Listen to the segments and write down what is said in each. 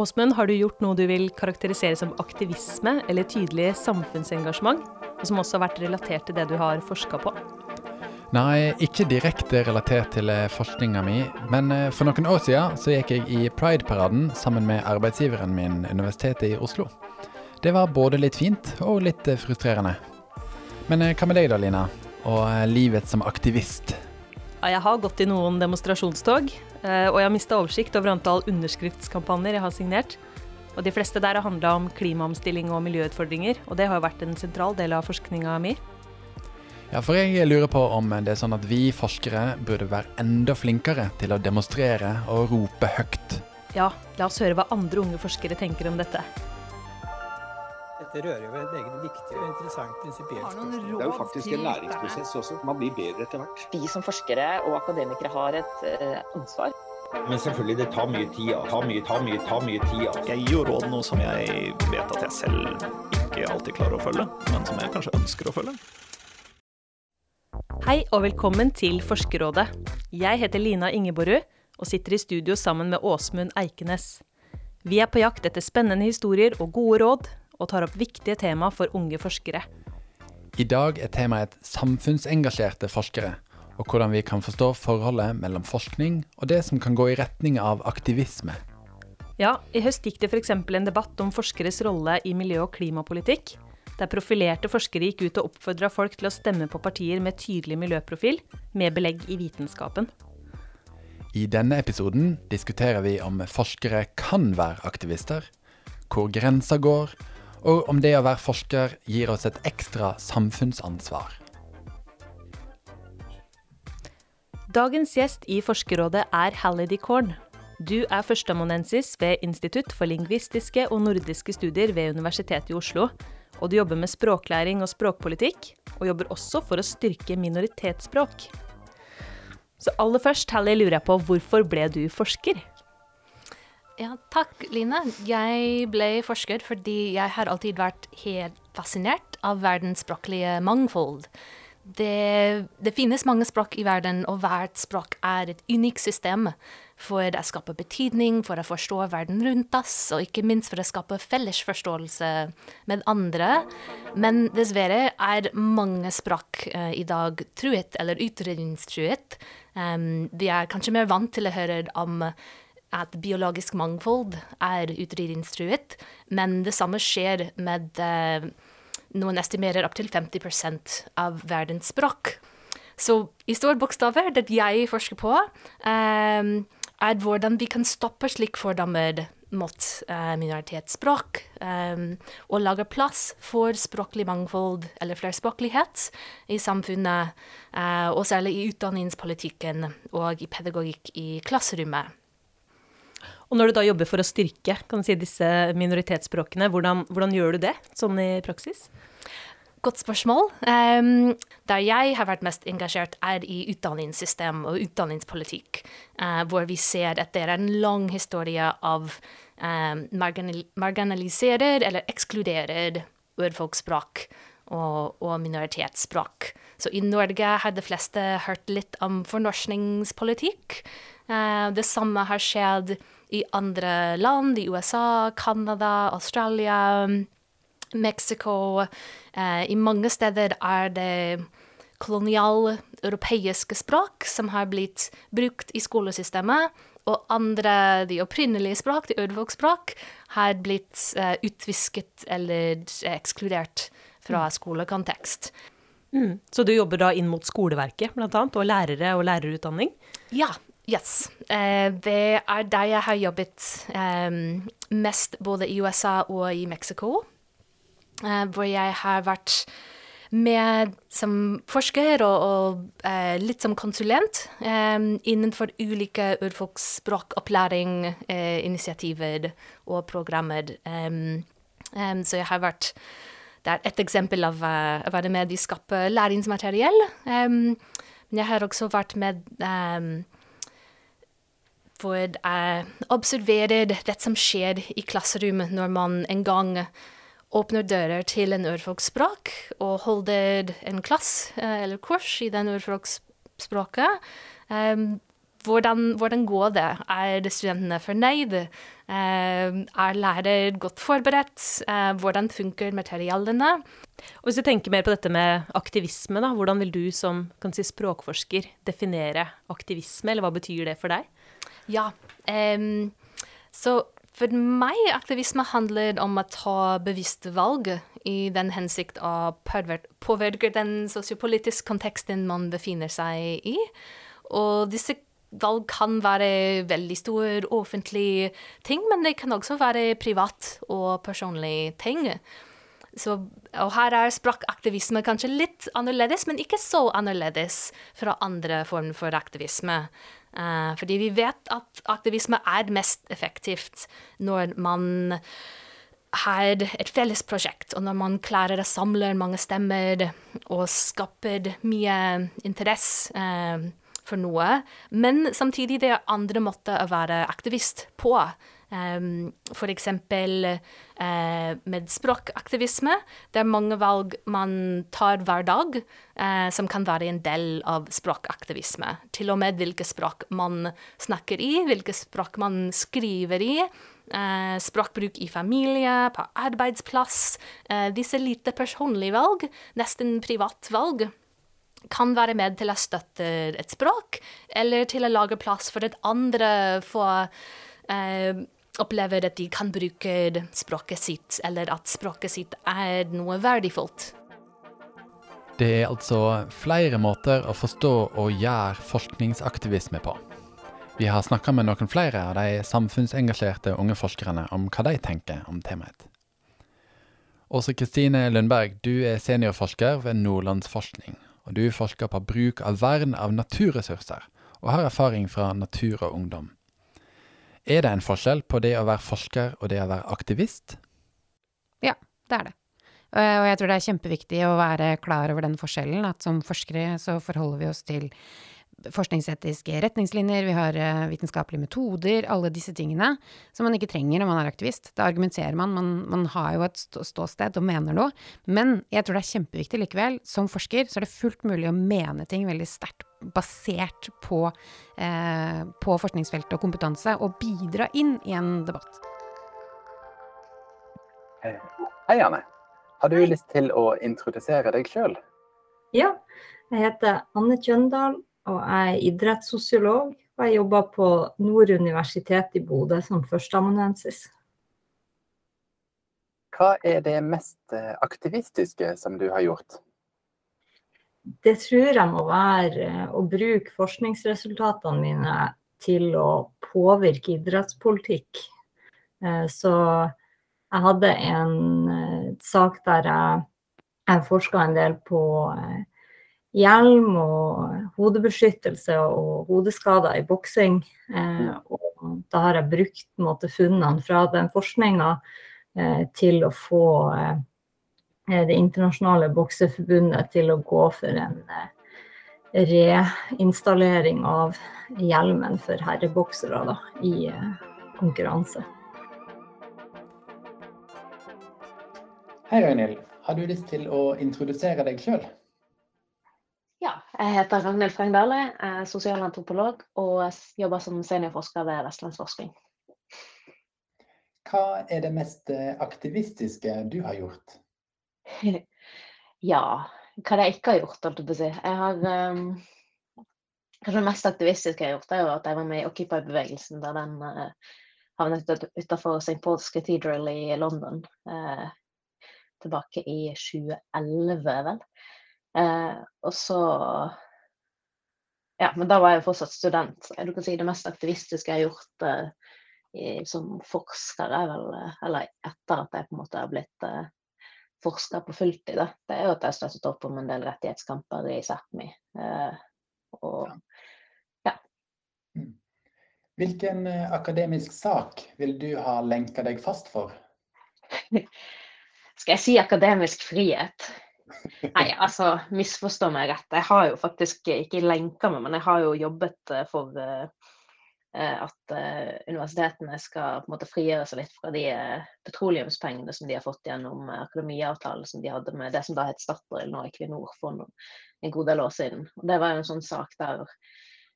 Åsmund, har du gjort noe du vil karakterisere som aktivisme eller tydelig samfunnsengasjement, og som også har vært relatert til det du har forska på? Nei, ikke direkte relatert til eh, forskninga mi, men eh, for noen år siden så gikk jeg i Pride-paraden sammen med arbeidsgiveren min, Universitetet i Oslo. Det var både litt fint og litt eh, frustrerende. Men hva med deg da, Lina? Og livet som aktivist? Ja, jeg har gått i noen demonstrasjonstog, og jeg har mista oversikt over antall underskriftskampanjer jeg har signert. Og de fleste der har handla om klimaomstilling og miljøutfordringer, og det har jo vært en sentral del av forskninga mi. Ja, for jeg lurer på om det er sånn at vi forskere burde være enda flinkere til å demonstrere og rope høyt. Ja, la oss høre hva andre unge forskere tenker om dette. Dette rører jo ved et eget viktig og interessant prinsipielt spørsmål. Det er jo faktisk en læringsprosess også. Man blir bedre etter hvert. Vi som forskere og akademikere har et uh, ansvar. Men selvfølgelig, det tar mye tid. Ta mye, ta mye, ta mye tid. Jeg gir jo råd noe som jeg vet at jeg selv ikke alltid klarer å følge, men som jeg kanskje ønsker å følge. Hei og velkommen til Forskerrådet. Jeg heter Lina Ingeborg og sitter i studio sammen med Åsmund Eikenes. Vi er på jakt etter spennende historier og gode råd, og tar opp viktige tema for unge forskere. I dag er temaet samfunnsengasjerte forskere, og hvordan vi kan forstå forholdet mellom forskning og det som kan gå i retning av aktivisme. Ja, i høst gikk det f.eks. en debatt om forskeres rolle i miljø- og klimapolitikk der profilerte forskere gikk ut og oppfordra folk til å stemme på partier med tydelig miljøprofil, med belegg i vitenskapen. I denne episoden diskuterer vi om forskere kan være aktivister, hvor grensa går, og om det å være forsker gir oss et ekstra samfunnsansvar. Dagens gjest i Forskerrådet er Hallidy Korn. Du er førsteamanuensis ved Institutt for lingvistiske og nordiske studier ved Universitetet i Oslo, og du jobber med språklæring og språkpolitikk, og jobber også for å styrke minoritetsspråk. Så aller først, Hallie, lurer jeg på hvorfor ble du forsker? Ja, takk, Line. Jeg ble forsker fordi jeg har alltid vært helt fascinert av verdens språklige mangfold. Det, det, finnes mange språk i verden, og hvert språk er et unikt system for å skape betydning, for å forstå verden rundt oss, og ikke minst for å skape felles forståelse med andre. Men dessverre er mange språk uh, i dag truet, eller utrydningstruet. Um, vi er kanskje mer vant til å høre om at biologisk mangfold er utryddingstruet, men det samme skjer med eh, noen estimerer opptil 50% av verdens språk. Så i store bokstaver, det jeg forsker på, eh, er hvordan vi kan stoppe slik fordommer mot eh, minoritetsspråk, um, og lage plass for språklig mangfold eller flerspråklighet i samfunnet, uh, og særlig i utdanningspolitikken og i pedagogikk i klasserommet. Og når du da jobber for å styrke si, disse minoritetsspråkene, hvordan, hvordan gjør du det sånn i praksis? Godt spørsmål. Um, der jeg har vært mest engasjert, er i utdanningssystem og utdanningspolitikk, uh, hvor vi ser at det er en lang historie av um, marginal marginaliserer eller ekskluderer urfolksspråk og, og minoritetsspråk. Så i Norge har de fleste hørt litt om fornorskningspolitikk. Uh, det samme har skjedd i andre land, i USA, Canada, Australia. Mexico. Eh, I mange steder er det koloniale europeiske språk som har blitt brukt i skolesystemet. Og andre, de opprinnelige språk, de urfolksspråk, har blitt eh, utvisket eller ekskludert fra mm. skolekontekst. Mm. Så du jobber da inn mot skoleverket, blant annet, og lærere og lærerutdanning? Ja. Yes. Uh, det er der jeg har jobbet um, mest både i USA og i Mexico. Uh, hvor jeg har vært med som forsker og, og uh, litt som konsulent um, innenfor ulike urfolksspråkopplæring, initiativer og programmer. så jeg har vært Det er et eksempel av å være med i skape læringsmateriell. men jeg har også vært med um, for jeg observerer det som skjer i klasserommet når man en gang åpner dører til en urfolksspråk og holder en klass eh, eller kurs i den urfolksspråket. Um, hvordan, hvordan går det? Er studentene fornøyde? Eh, er lærer godt forberedt? Eh, hvordan funker materialene? Og Hvis du tenker mer på dette med aktivisme, da, hvordan vil du som si, språkforsker definere aktivisme, eller hva betyr det for deg? Ja, um, så for meg aktivisme handler om å ta bevisste valg i den hensikt å påvirke den sosiopolitiske konteksten man befinner seg i. Og disse valg kan være veldig store offentlige ting, men det kan også være privat og personlige ting. Så, og her er språkaktivisme kanskje litt annerledes, men ikke så annerledes fra andre former for aktivisme. Uh, fordi vi vet at aktivisme er mest effektivt når man har et felles prosjekt, og når man klarer å samle mange stemmer og skaper mye interesse uh, for noe. Men samtidig det er andre måter å være aktivist på. Um, F.eks. Uh, med språkaktivisme. Det er mange valg man tar hver dag, uh, som kan være en del av språkaktivisme. Til og med hvilke språk man snakker i, hvilke språk man skriver i. Uh, språkbruk i familie, på arbeidsplass. disse lite personlige valg, nesten privat valg kan være med til å støtte et språk, eller til å lage plass for et andre for eh, opplever at de kan bruke språket sitt, eller at språket sitt er noe verdifullt. Det er altså flere måter å forstå og gjøre forskningsaktivisme på. Vi har snakka med noen flere av de samfunnsengasjerte unge forskerne om hva de tenker om temaet. Åse Kristine Lundberg, du er seniorforsker ved Nordlandsforskning og du forsker på bruk av vern av naturressurser, og har erfaring fra natur og ungdom. Er det en forskjell på det å være forsker og det å være aktivist? Ja, det er det. Og jeg tror det er kjempeviktig å være klar over den forskjellen, at som forskere så forholder vi oss til forskningsetiske retningslinjer, vi har eh, vitenskapelige metoder, alle disse tingene som man ikke trenger når man er aktivist. Da argumenterer man, man, man har jo et ståsted og mener noe. Men jeg tror det er kjempeviktig likevel, som forsker så er det fullt mulig å mene ting veldig sterkt basert på, eh, på forskningsfeltet og kompetanse, og bidra inn i en debatt. Hei, Anne. Har du lyst til å introdusere deg sjøl? Ja, jeg heter Anne Kjøndal og jeg er idrettssosiolog. Og jeg jobber på Nord universitet i Bodø som førsteamanuensis. Hva er det mest eh, aktivistiske som du har gjort? Det tror jeg må være eh, å bruke forskningsresultatene mine til å påvirke idrettspolitikk. Eh, så jeg hadde en sak der jeg, jeg forska en del på hjelm og hodebeskyttelse og hodeskader i boksing. Eh, og da har jeg brukt måte, funnene fra den forskninga eh, til å få eh, det internasjonale bokseforbundet til å gå for en eh, reinstallering av hjelmen for herreboksere da, i eh, konkurranse. Hei Ragnhild, har du lyst til å introdusere deg sjøl? Ja, jeg heter Ragnhild Frengdale, er sosialantropolog og jobber som seniorforsker ved Vestlandsforskning. Hva er det mest eh, aktivistiske du har gjort? ja, hva det jeg ikke har gjort, holdt jeg på å si. Jeg har um, Kanskje det mest aktivistiske jeg har gjort, er jo at jeg var med i Occupy-bevegelsen da den uh, havnet utenfor St. Paul's Cathedral i London uh, tilbake i 2011, vel. Uh, og så Ja, men da var jeg jo fortsatt student. Du kan si Det mest aktivistiske jeg har gjort uh, i, som forsker, er vel Eller etter at jeg på en måte har blitt eh, forsker på fulltid, da, det er jo at jeg støttet opp om en del rettighetskamper i Sápmi. Eh, og ja. Mm. Hvilken eh, akademisk sak vil du ha lenka deg fast for? Skal jeg si akademisk frihet? Nei, altså, misforstå meg rett. Jeg har jo faktisk ikke lenka meg, men jeg har jo jobbet eh, for uh, at uh, universitetene skal på en måte frigjøre seg litt fra de uh, petroleumspengene som de har fått gjennom akademiavtalen som de hadde med det som da het Statoil, nå Equinor, for en god del år siden. Og Det var jo en sånn sak der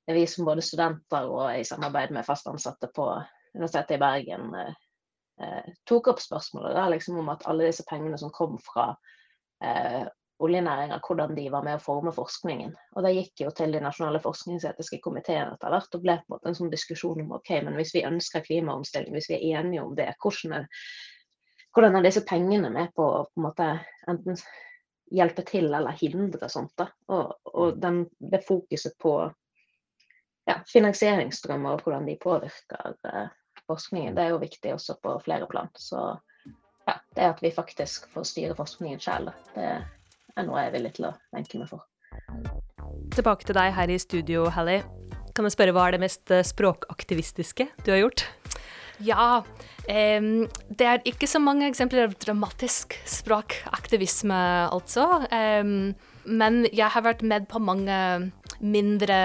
vi som både studenter og i samarbeid med fast ansatte på Universitetet i Bergen eh, tok opp spørsmålet der, liksom om at alle disse pengene som kom fra eh, oljenæringa, hvordan de var med å forme forskningen. Og det gikk jo til de nasjonale forskningsetiske komiteene etter hvert, og ble på en måte en sånn diskusjon om ok, men hvis vi ønsker klimaomstilling, hvis vi er enige om det, hvordan er, hvordan er disse pengene med på å på en måte enten hjelpe til eller hindre sånt? da, Og, og den, det fokuset på ja, finansieringsstrømmer og hvordan de påvirker eh, forskningen, det er jo viktig også på flere plan. Så ja, det at vi faktisk får styre forskningen selv, det er noe jeg er villig til å venke meg for. Tilbake til deg her i studio, Hallie. Kan jeg spørre hva er det mest eh, språkaktivistiske du har gjort? Ja, um, det er ikke så mange eksempler av dramatisk språkaktivisme, altså. Um, men jeg har vært med på mange mindre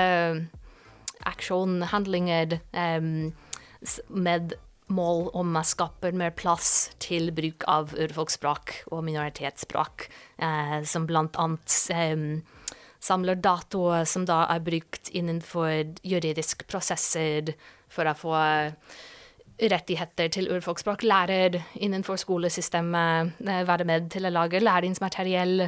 aksjonhandlinger um, med mål om å skape mer plass til bruk av urfolksspråk og minoritetsspråk, eh, som annet eh, samler datoer som da er brukt innenfor juridiske prosesser for å få rettigheter til urfolksspråk, lærer innenfor skolesystemet, eh, være med til å lage læringsmateriell,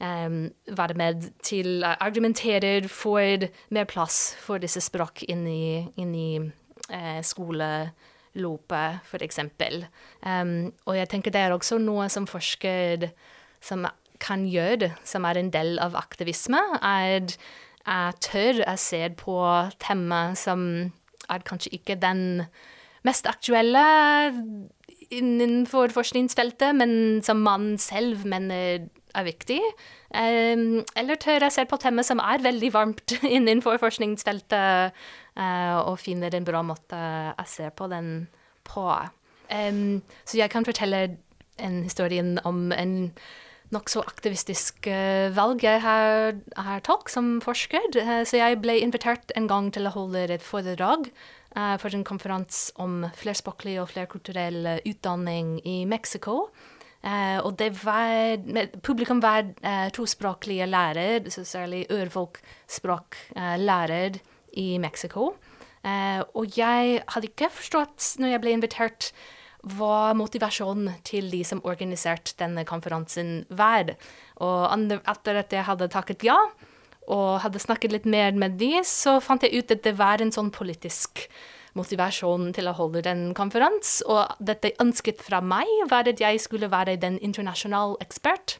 eh, være med til å argumentere for mer plass for disse språk inn i, inn i eh, skole lope, f.eks. Um, og jeg tenker det er også noe som forsker som kan gjøre, som er en del av aktivisme, er jeg tør å se på temaet som er kanskje ikke den mest aktuelle innenfor forskningsfeltet, men som man selv mener er viktig. Um, eller tør jeg se på temaet som er veldig varmt innenfor forskningsfeltet, og finner en bra måte å se på den på. Um, så jeg kan fortelle en historie om en nokså aktivistisk uh, valg jeg har, har, tatt som forsker. Uh, så jeg ble invitert en gang til å holde et foredrag for en konferanse om flerspråklig og flerkulturell utdanning i Mexico. og det var, publikum var tospråklige lærere, særlig urfolkspråklærere i Mexico. Eh, og jeg hadde ikke forstått, når jeg ble invitert, hva motivasjonen til de som organiserte denne konferansen var. Og etter at jeg hadde takket ja, og hadde snakket litt mer med de, så fant jeg ut at det var en sånn politisk motivasjon til å holde den konferansen. Og dette ønsket fra meg var at jeg skulle være den internasjonale ekspert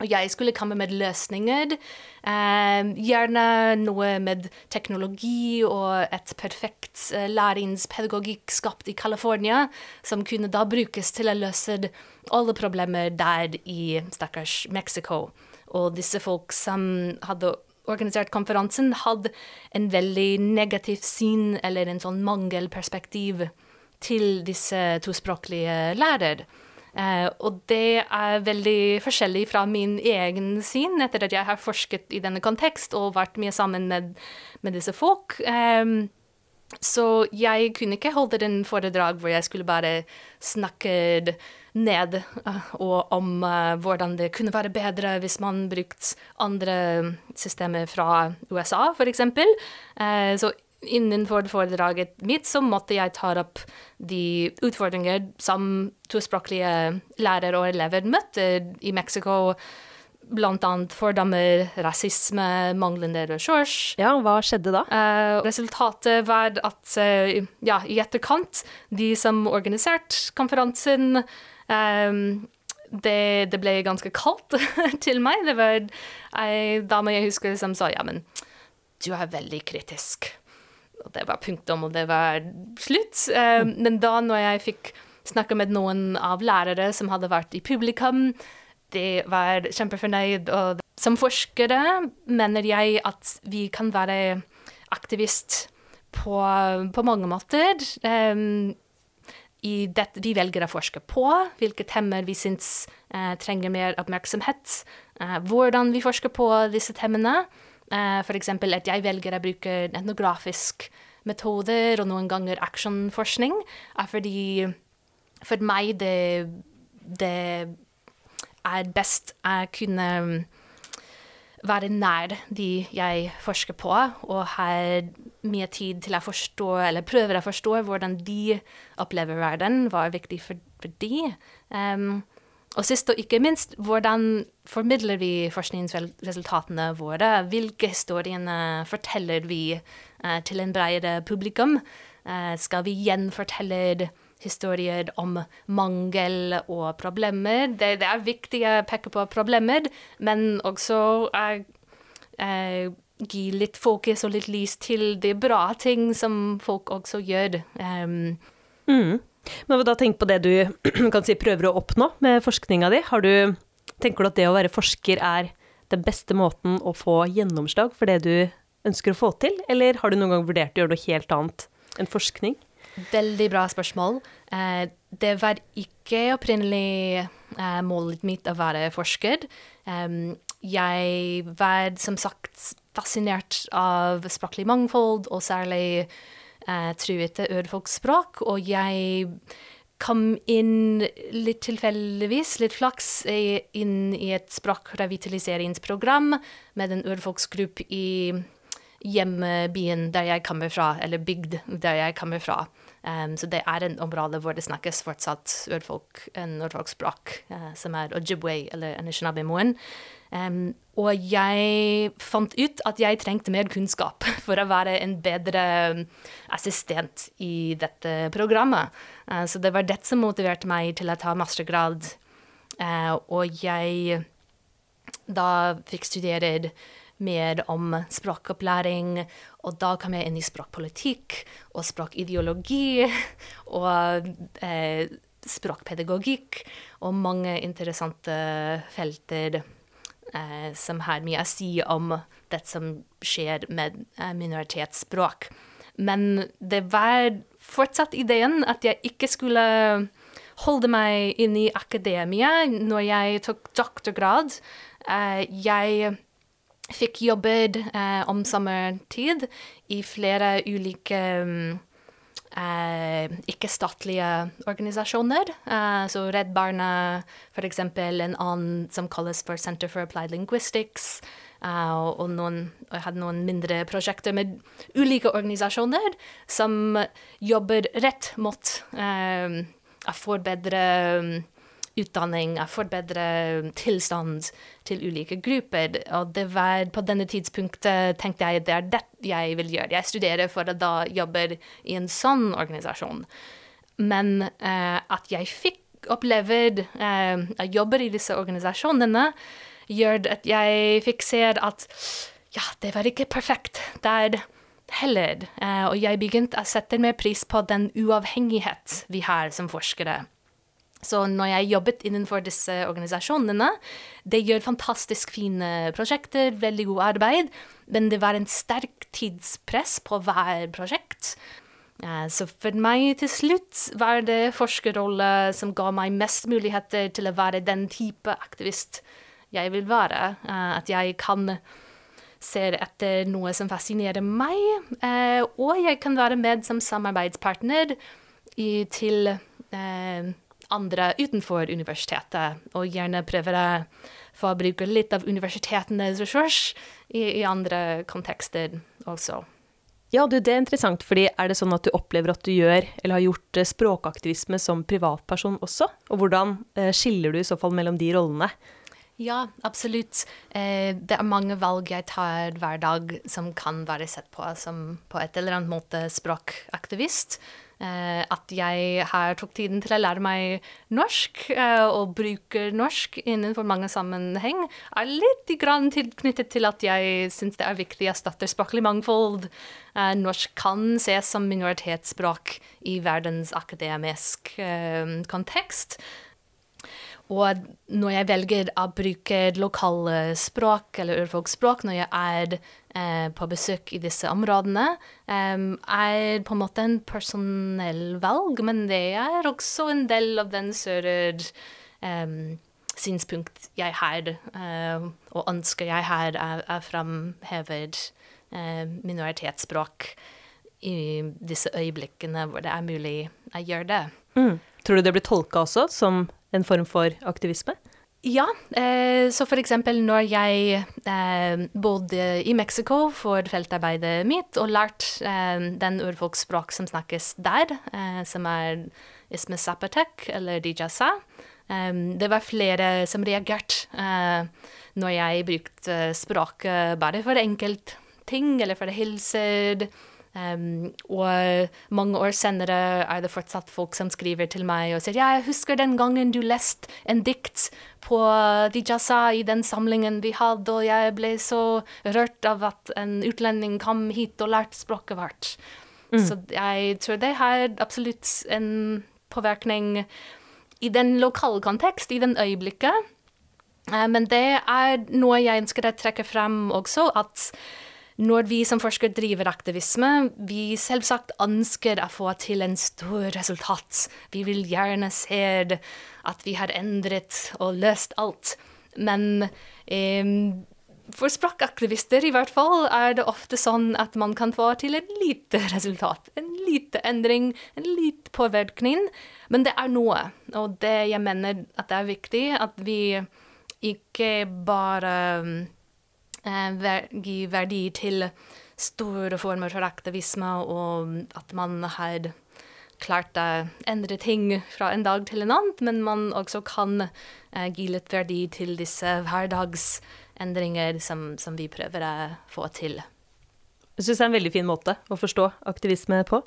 og jeg skulle komme med løsninger. Eh, gjerne noe med teknologi og et perfekt eh, læringspedagogikk skapt i California, som kunne da brukes til å løse alle problemer der i stakkars Mexico. Og disse folk som hadde organisert konferansen, hadde en veldig negativ syn eller en sånn mangelperspektiv til disse tospråklige lærere. Uh, og det er veldig forskjellig fra min egen syn, etter at jeg har forsket i denne kontekst og vært mye sammen med, med disse folk. Um, så jeg kunne ikke holde en foredrag hvor jeg skulle bare snakke ned uh, og om uh, hvordan det kunne være bedre hvis man brukte andre systemer fra USA, f.eks. Uh, så innenfor foredraget mitt så måtte jeg ta opp de utfordringer som tospråklige lærere og elever møtte i Mexico. Blant annet fordommer, rasisme, manglende ressurs. Ja, hva skjedde da? Uh, resultatet var at uh, ja, i etterkant, de som organiserte konferansen um, det, det, ble ganske kaldt til meg. Det var ei dame jeg husker som sa ja, men du er veldig kritisk og det var punktum, og det var slutt. Uh, mm. Men da når jeg fikk snakke med noen av lærere som hadde vært i publikum, de var kjempefornøyd. Og som forskere mener jeg at vi kan være aktivist på, på mange måter. Um, det, vi velger å forske på hvilke temmer vi syns uh, trenger mer oppmerksomhet. Uh, hvordan vi forsker på disse temaene. Uh, F.eks. at jeg velger å bruke etnografisk metoder og noen ganger actionforskning, er fordi for meg det, det er best å kunne være nær de jeg forsker på, og har mye tid til å forstå, eller prøver å forstå hvordan de opplever verden, hva er viktig for, for de. Um, og sist og ikke minst, hvordan formidler vi forskningsresultatene våre? Hvilke historiene forteller vi uh, til en bredere publikum? Uh, skal vi gjenfortelle historier om mangel og problemer. Det, det, er viktig å peke på problemer, men også eh, uh, gi litt fokus og litt lys til de bra ting som folk også gjør. Um, mm. Men da tenk på det du si, prøver å oppnå med forskninga di. Du, tenker du at det å være forsker er den beste måten å få gjennomslag for det du ønsker å få til, eller har du noen gang vurdert å gjøre noe helt annet enn forskning? Veldig bra spørsmål. Eh, det var ikke opprinnelig eh, målet mitt å være forsker. Jeg var som sagt fascinert av språklig mangfold, og særlig eh, truete urfolksspråk. Og jeg kom inn litt tilfeldigvis, litt flaks, inn i et språkrevitaliseringsprogram med en urfolksgruppe i hjembyen der jeg kommer fra, eller bygd der jeg kommer fra. Um, så det er en område hvor det snakkes fortsatt urfolk, en urfolksspråk, uh, som er ojibwe, eller anishinaabe-moen. Um, og jeg fant ut at jeg trengte mer kunnskap for å være en bedre assistent i dette programmet. Uh, så det var det som motiverte meg til å ta mastergrad. Uh, og jeg da fikk studert mer om språkopplæring. Og da kom jeg inn i språkpolitikk og språkideologi og eh, språkpedagogikk og mange interessante felter eh, som har mye å si om det som skjer med eh, minoritetsspråk. Men det var fortsatt ideen at jeg ikke skulle holde meg inn i akademia når jeg tok doktorgrad. Eh, jeg fikk jobbet eh, om sommertid i flere ulike eh, ikke-statlige organisasjoner. Eh, så Redd Barna, f.eks. en annen som kalles for Center for Applied Linguistics. Uh, og, noen, og jeg hadde noen mindre prosjekter med ulike organisasjoner som jobber rett mot uh, å forbedre utdanning, forbedre tilstand til ulike grupper. Og det var på denne tidspunktet tenkte jeg det er det jeg vil gjøre. Jeg studerer for å da jobbe i en sånn organisasjon. Men eh, at jeg fikk oppleve eh, jeg jobber i disse organisasjonene, gjør at jeg fikk se at ja, det var ikke perfekt der heller. Eh, og jeg begynte å sette mer pris på den uavhengighet vi har som forskere. Så når jeg jobbet innenfor disse organisasjonene, det gjør fantastisk fine prosjekter, veldig god arbeid, men det var en sterk tidspress på hver prosjekt. Så for meg til slutt var det forskerrolle som ga meg mest muligheter til å være den type aktivist jeg vil være. At jeg kan se etter noe som fascinerer meg, og jeg kan være med som samarbeidspartner til andre utenfor universitetet, og gjerne prøver å få bruke litt av universitetenes ressurs i, i andre kontekster også. Ja, du, det er interessant, fordi er det sånn at du opplever at du gjør, eller har gjort eh, språkaktivisme som privatperson også? Og hvordan eh, skiller du i så fall mellom de rollene? Ja, absolutt. Eh, det er mange valg jeg tar hver dag som kan være sett på som på et eller annet måte språkaktivist. Eh, at jeg har tok tiden til å lære meg norsk, eh, og bruker norsk innenfor mange sammenheng, er litt grann tilknyttet til at jeg syns det er viktig å støtte språklig mangfold. Eh, norsk kan ses som minoritetsspråk i verdens akademisk kontekst. Og når jeg velger å bruke lokale språk eller urfolksspråk når jeg er på besøk i disse områdene, eh, er på en måte en personell valg, men det er også en del av den større eh, synspunkt jeg har, eh, og ønsker jeg har, er, er framhevet eh, minoritetsspråk i disse øyeblikkene hvor det er mulig å gjøre det. Mm. Tror du det blir tolka også som en form for aktivisme? Ja, eh, så for eksempel når jeg eh, bodde i Mexico for feltarbeidet mitt og lærte eh, den urfolksspråk som snakkes der, som er Isme Zapatek eller Dijasa, det var flere som reagerte når jeg brukte språket bare for enkeltting eller for hilser. Um, og mange år senere er det fortsatt folk som skriver til meg og sier ja, jeg husker den gangen du leste en dikt på Dijasa i den samlingen vi hadde, og jeg ble så rørt av at en utlending kom hit og lærte språket vårt. Mm. Så jeg tror det har absolutt en påvirkning i den lokale kontekst, i den øyeblikket. Uh, men det er noe jeg ønsker å trekke frem også, at når vi som forskere driver aktivisme, vi selvsagt ønsker å få til en stor resultat. Vi vil gjerne se at vi har endret og løst alt. Men eh, for språkaktivister i hvert fall er det ofte sånn at man kan få til et lite resultat. En lite endring, en lite påvirkning. Men det er noe. Og det jeg mener at det er viktig, at vi ikke bare gi verdi til store former for aktivisme, og at man har klart å endre ting fra en dag til en annen, men man også kan eh, gi litt verdi til disse hverdagsendringer som, som vi prøver å få til. Jeg syns det er en veldig fin måte å forstå aktivisme på.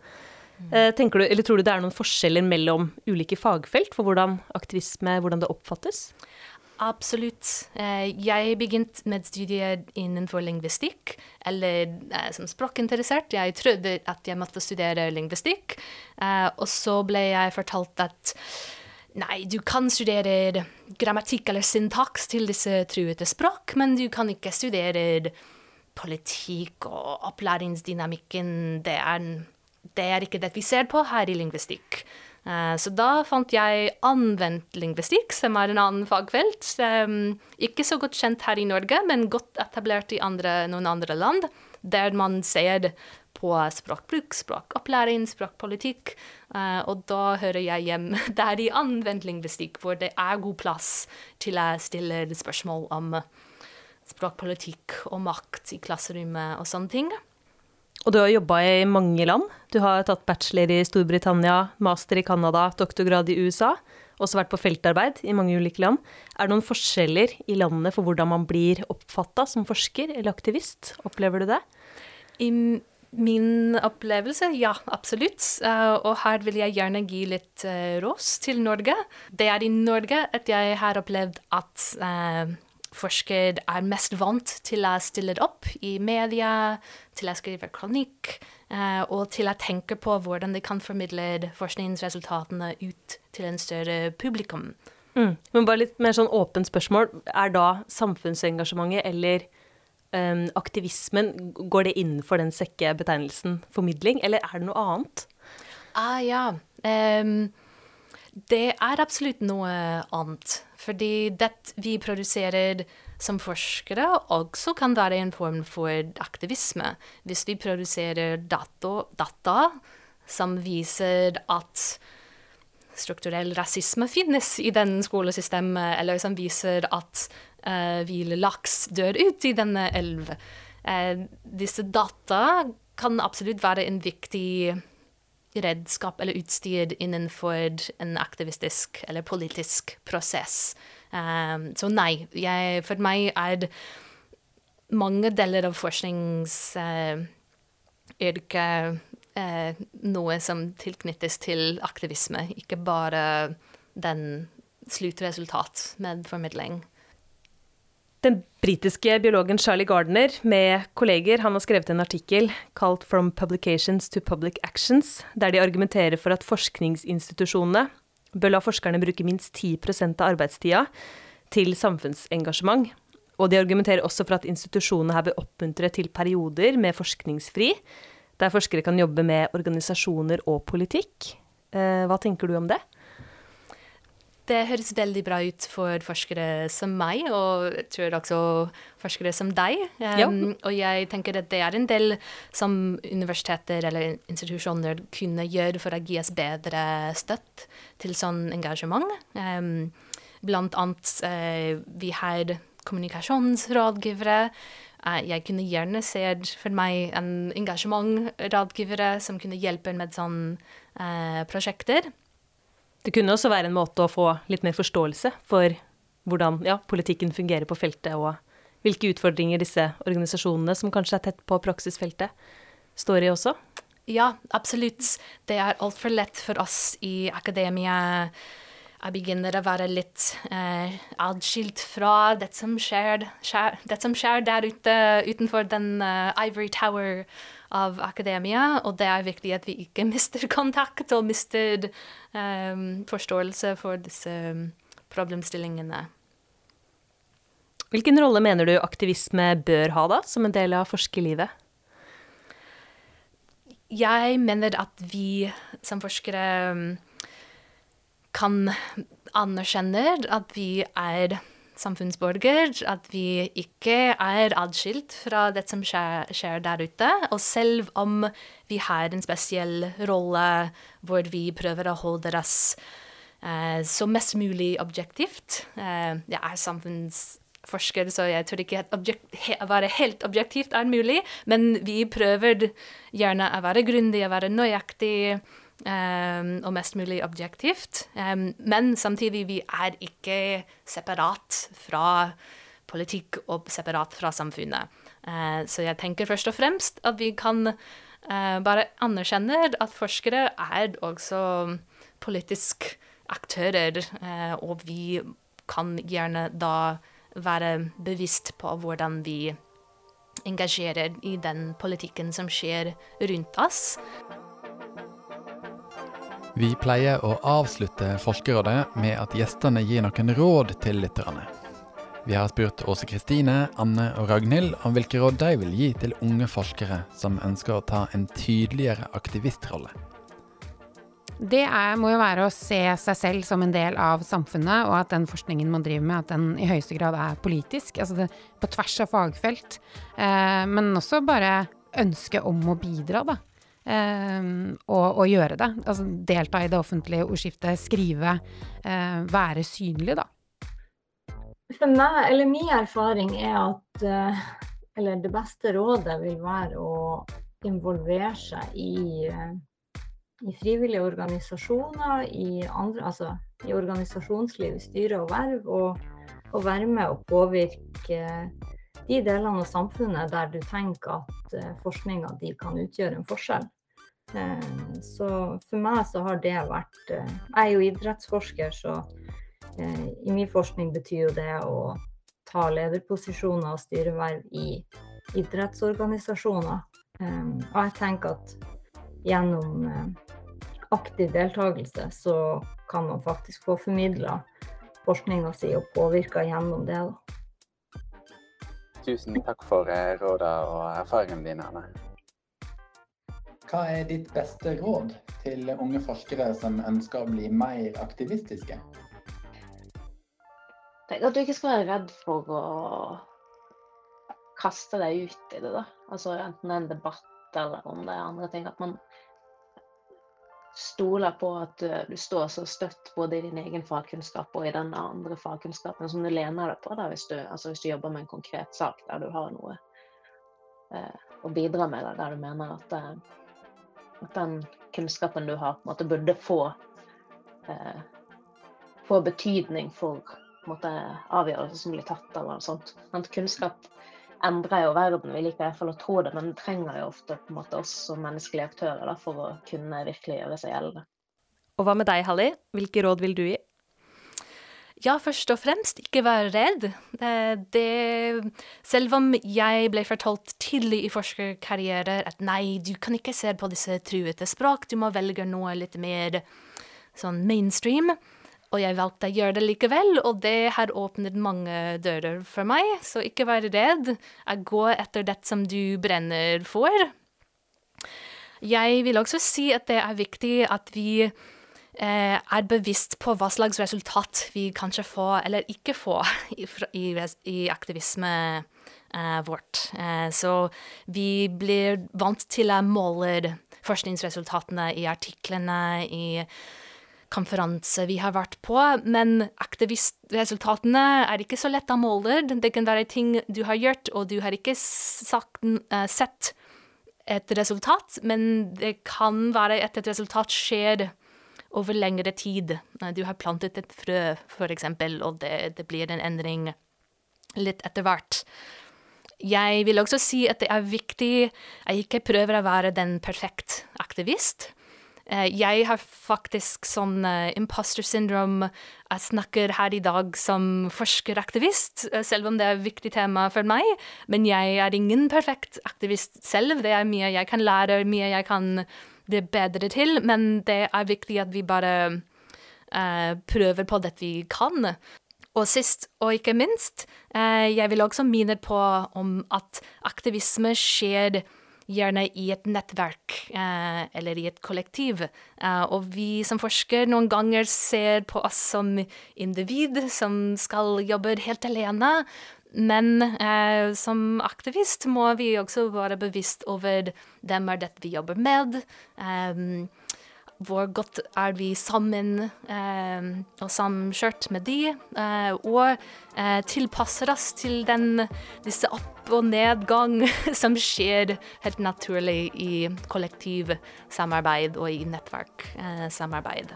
Eh, tenker du, eller Tror du det er noen forskjeller mellom ulike fagfelt for hvordan aktivisme hvordan det oppfattes? Absolutt. Eh, jeg begynte med studier innenfor lingvistikk, eller eh, som språkinteressert. Jeg trodde at jeg måtte studere lingvistikk, eh, og så ble jeg fortalt at nei, du kan studere grammatikk eller syntaks til disse truede språk, men du kan ikke studere politikk og opplæringsdynamikken. Det er, det er ikke det vi ser på her i lingvistikk. Eh, så da fant jeg anvendt lingvistikk, som er en annen fagfelt. Ikke så godt kjent her i Norge, men godt etablert i andre, noen andre land, der man ser på språkbruk, språkopplæring, språkpolitikk. Eh, og da hører jeg hjem der i anvendt lingvistikk, hvor det er god plass til jeg stiller spørsmål om språkpolitikk og makt i klasserommet og sånne ting. Og du har jobba i mange land. Du har tatt bachelor i Storbritannia, master i Canada, doktorgrad i USA. Også vært på feltarbeid i mange ulike land. Er det noen forskjeller i landene for hvordan man blir oppfatta som forsker eller aktivist? Opplever du det? I min opplevelse, ja, absolutt. Uh, og her vil jeg gjerne gi litt uh, ros til Norge. Det er i Norge at jeg har opplevd at uh, forsker er mest vant til å stille opp i media, til å skrive kronikk, eh, og til å tenke på hvordan de kan formidle forskningsresultatene ut til en større publikum. Mm. Men bare litt mer sånn åpent spørsmål. Er da samfunnsengasjementet eller um, aktivismen, går det innenfor den sekke betegnelsen formidling, eller er det noe annet? Ah, ja. Um, det er absolutt noe annet. Fordi det vi produserer som forskere, også kan være en form for aktivisme. Hvis vi produserer data, data som viser at strukturell rasisme finnes i denne skolesystemet, eller som viser at uh, hvile laks dør ut i denne elv. Uh, disse data kan absolutt være en viktig redskap eller utstyr innenfor en aktivistisk eller politisk prosess. Um, så nei, jeg, for meg er mange deler av forskningsyrket uh, uh, noe som tilknyttes til aktivisme, ikke bare den sluttresultat med formidling. Den britiske biologen Charlie Gardner med kolleger han har skrevet en artikkel kalt 'From Publications to Public Actions', der de argumenterer for at forskningsinstitusjonene bør la forskerne bruke minst 10% av arbeidstida til samfunnsengasjement. Og de argumenterer også for at institusjonene her bør oppmuntre til perioder med forskningsfri, der forskere kan jobbe med organisasjoner og politikk. Eh, hva tenker du om det? Det høres veldig bra ut for forskere som meg, og jeg tror også forskere som deg. Um. Og jeg tenker at det er en del som universiteter eller institusjoner kunne gjøre for å gi oss bedre støtt til sånn engasjement. Um, Blant annet uh, vi har kommunikasjonsrådgivere. Eh, jeg kunne gjerne sett for meg en engasjementrådgivere som kunne hjelpe med sånne eh, prosjekter. Det kunne også være en måte å få litt mer forståelse for hvordan ja, politikken fungerer på feltet, og hvilke utfordringer disse organisasjonene, som kanskje er tett på praksisfeltet, står i også. Ja, absolutt. Det er altfor lett for oss i akademia. Jeg begynner å være litt eh, adskilt fra det som skjer, skjer, det som skjer der ute utenfor den uh, Ivory Tower av akademia, og det er viktig at vi ikke mister kontakt og mister um, forståelse for disse problemstillingene. Hvilken rolle mener du aktivisme bør ha da, som en del av forskerlivet? Jeg mener at vi som forskere kan anerkjenne at vi er samfunnsborger, at vi ikke er adskilt fra det som skjer, skjer, der ute. Og selv om vi har en spesiell rolle hvor vi prøver å holde oss eh, så mest mulig objektivt eh, Jeg er samfunnsforsker, så jeg tror ikke å være helt objektivt er mulig, men vi prøver gjerne å være grundig, å være nøyaktig. Um, og mest mulig objektivt. Um, men samtidig, vi er ikke separat fra politikk og separat fra samfunnet. Uh, så jeg tenker først og fremst at vi kan uh, bare anerkjenne at forskere er også politiske aktører, uh, og vi kan gjerne da være bevisst på hvordan vi engasjerer i den politikken som skjer rundt oss. Vi pleier å avslutte Forskerrådet med at gjestene gir noen råd til lytterne. Vi har spurt Åse Kristine, Anne og Ragnhild om hvilke råd de vil gi til unge forskere som ønsker å ta en tydeligere aktivistrolle. Det er, må jo være å se seg selv som en del av samfunnet, og at den forskningen man driver med, at den i høyeste grad er politisk. Altså det, på tvers av fagfelt. Eh, men også bare ønske om å bidra, da. Um, og, og, gjøre det. Altså delta i det offentlige ordskiftet, skrive, uh, være synlig, da. For meg, eller min erfaring er at uh, Eller det beste rådet vil være å involvere seg i, uh, i frivillige organisasjoner, i, andre, altså, i organisasjonsliv, styre og verv, og, og være med og påvirke de delene av samfunnet der du tenker at uh, forskninga di kan utgjøre en forskjell. Uh, så for meg så har det vært uh, Jeg er jo idrettsforsker, så i min forskning betyr jo det å ta lederposisjoner og styreverv i idrettsorganisasjoner. Og jeg tenker at gjennom aktiv deltakelse så kan man faktisk få formidla forskninga si og påvirka gjennom det. da. Tusen takk for eh, rådene og erfaringene dine, Anne. Hva er ditt beste råd til unge forskere som ønsker å bli mer aktivistiske? Tenk at du ikke skal være redd for å kaste deg ut i det, da. Altså enten det er en debatt eller om det er andre ting. At man stoler på at du står så støtt både i din egen fagkunnskap og i den andre fagkunnskapen som du lener deg på da, hvis, du, altså hvis du jobber med en konkret sak der du har noe eh, å bidra med, der du mener at, eh, at, den kunnskapen du har, på en måte burde få, eh, få betydning for avgjørelser som blir tatt, eller noe sånt. Kunnskap endrer jo verden. Vi liker i hvert fall å tro det, men det trenger jo ofte på en måte oss som menneskelige aktører da, for å kunne virkelig gjøre seg gjeldende. Og hva med deg, Halli? Hvilke råd vil du gi? Ja, først og fremst, ikke være redd. Det, det, selv om jeg ble fortalt tidlig i forskerkarriere at nei, du kan ikke se på disse truete språk, du må velge noe litt mer sånn mainstream. Og jeg valgte å gjøre det likevel, og det har åpnet mange dører for meg. Så ikke vær redd. Jeg går etter det som du brenner for. Jeg vil også si at det er viktig at vi eh, er bevisst på hva slags resultat vi kanskje får eller ikke får i, i, i aktivisme eh, vårt. Eh, så vi blir vant til å måle forskningsresultatene i artiklene, i konferanse vi har vært på, men aktivistresultatene er ikke så lett å måle. Det kan være ting du har gjort, og du har ikke sagt, uh, sett et resultat, men det kan være at et resultat skjer over lengre tid. Du har plantet et frø, f.eks., og det, det blir en endring litt etter hvert. Jeg vil også si at det er viktig at jeg ikke prøver å være den perfekt aktivist. Eh, jeg har faktisk sånn uh, imposter syndrome. Jeg snakker her i dag som forskeraktivist, uh, selv om det er et viktig tema for meg. Men jeg er ingen perfekt aktivist selv. Det er mye jeg kan lære, mye jeg kan bli bedre til. Men det er viktig at vi bare uh, prøver på det vi kan. Og sist og ikke minst, jeg vil også minne på om at aktivisme skjer gjerne i et nettverk eh, eller i et kollektiv. Eh, og vi som forsker noen ganger ser på oss som individ som skal jobbe helt alene. Men eh, som aktivist må vi også være bevisst over hvem er det vi jobber med. Eh, hvor godt er vi sammen eh, og samkjørt med de, eh, og eh, tilpasser oss til den, disse opp- og nedgang som skjer helt naturlig i kollektivsamarbeid og i nettverksamarbeid.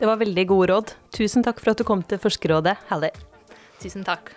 Det var veldig gode råd. Tusen takk for at du kom til Forskerrådet, Halle. Tusen takk.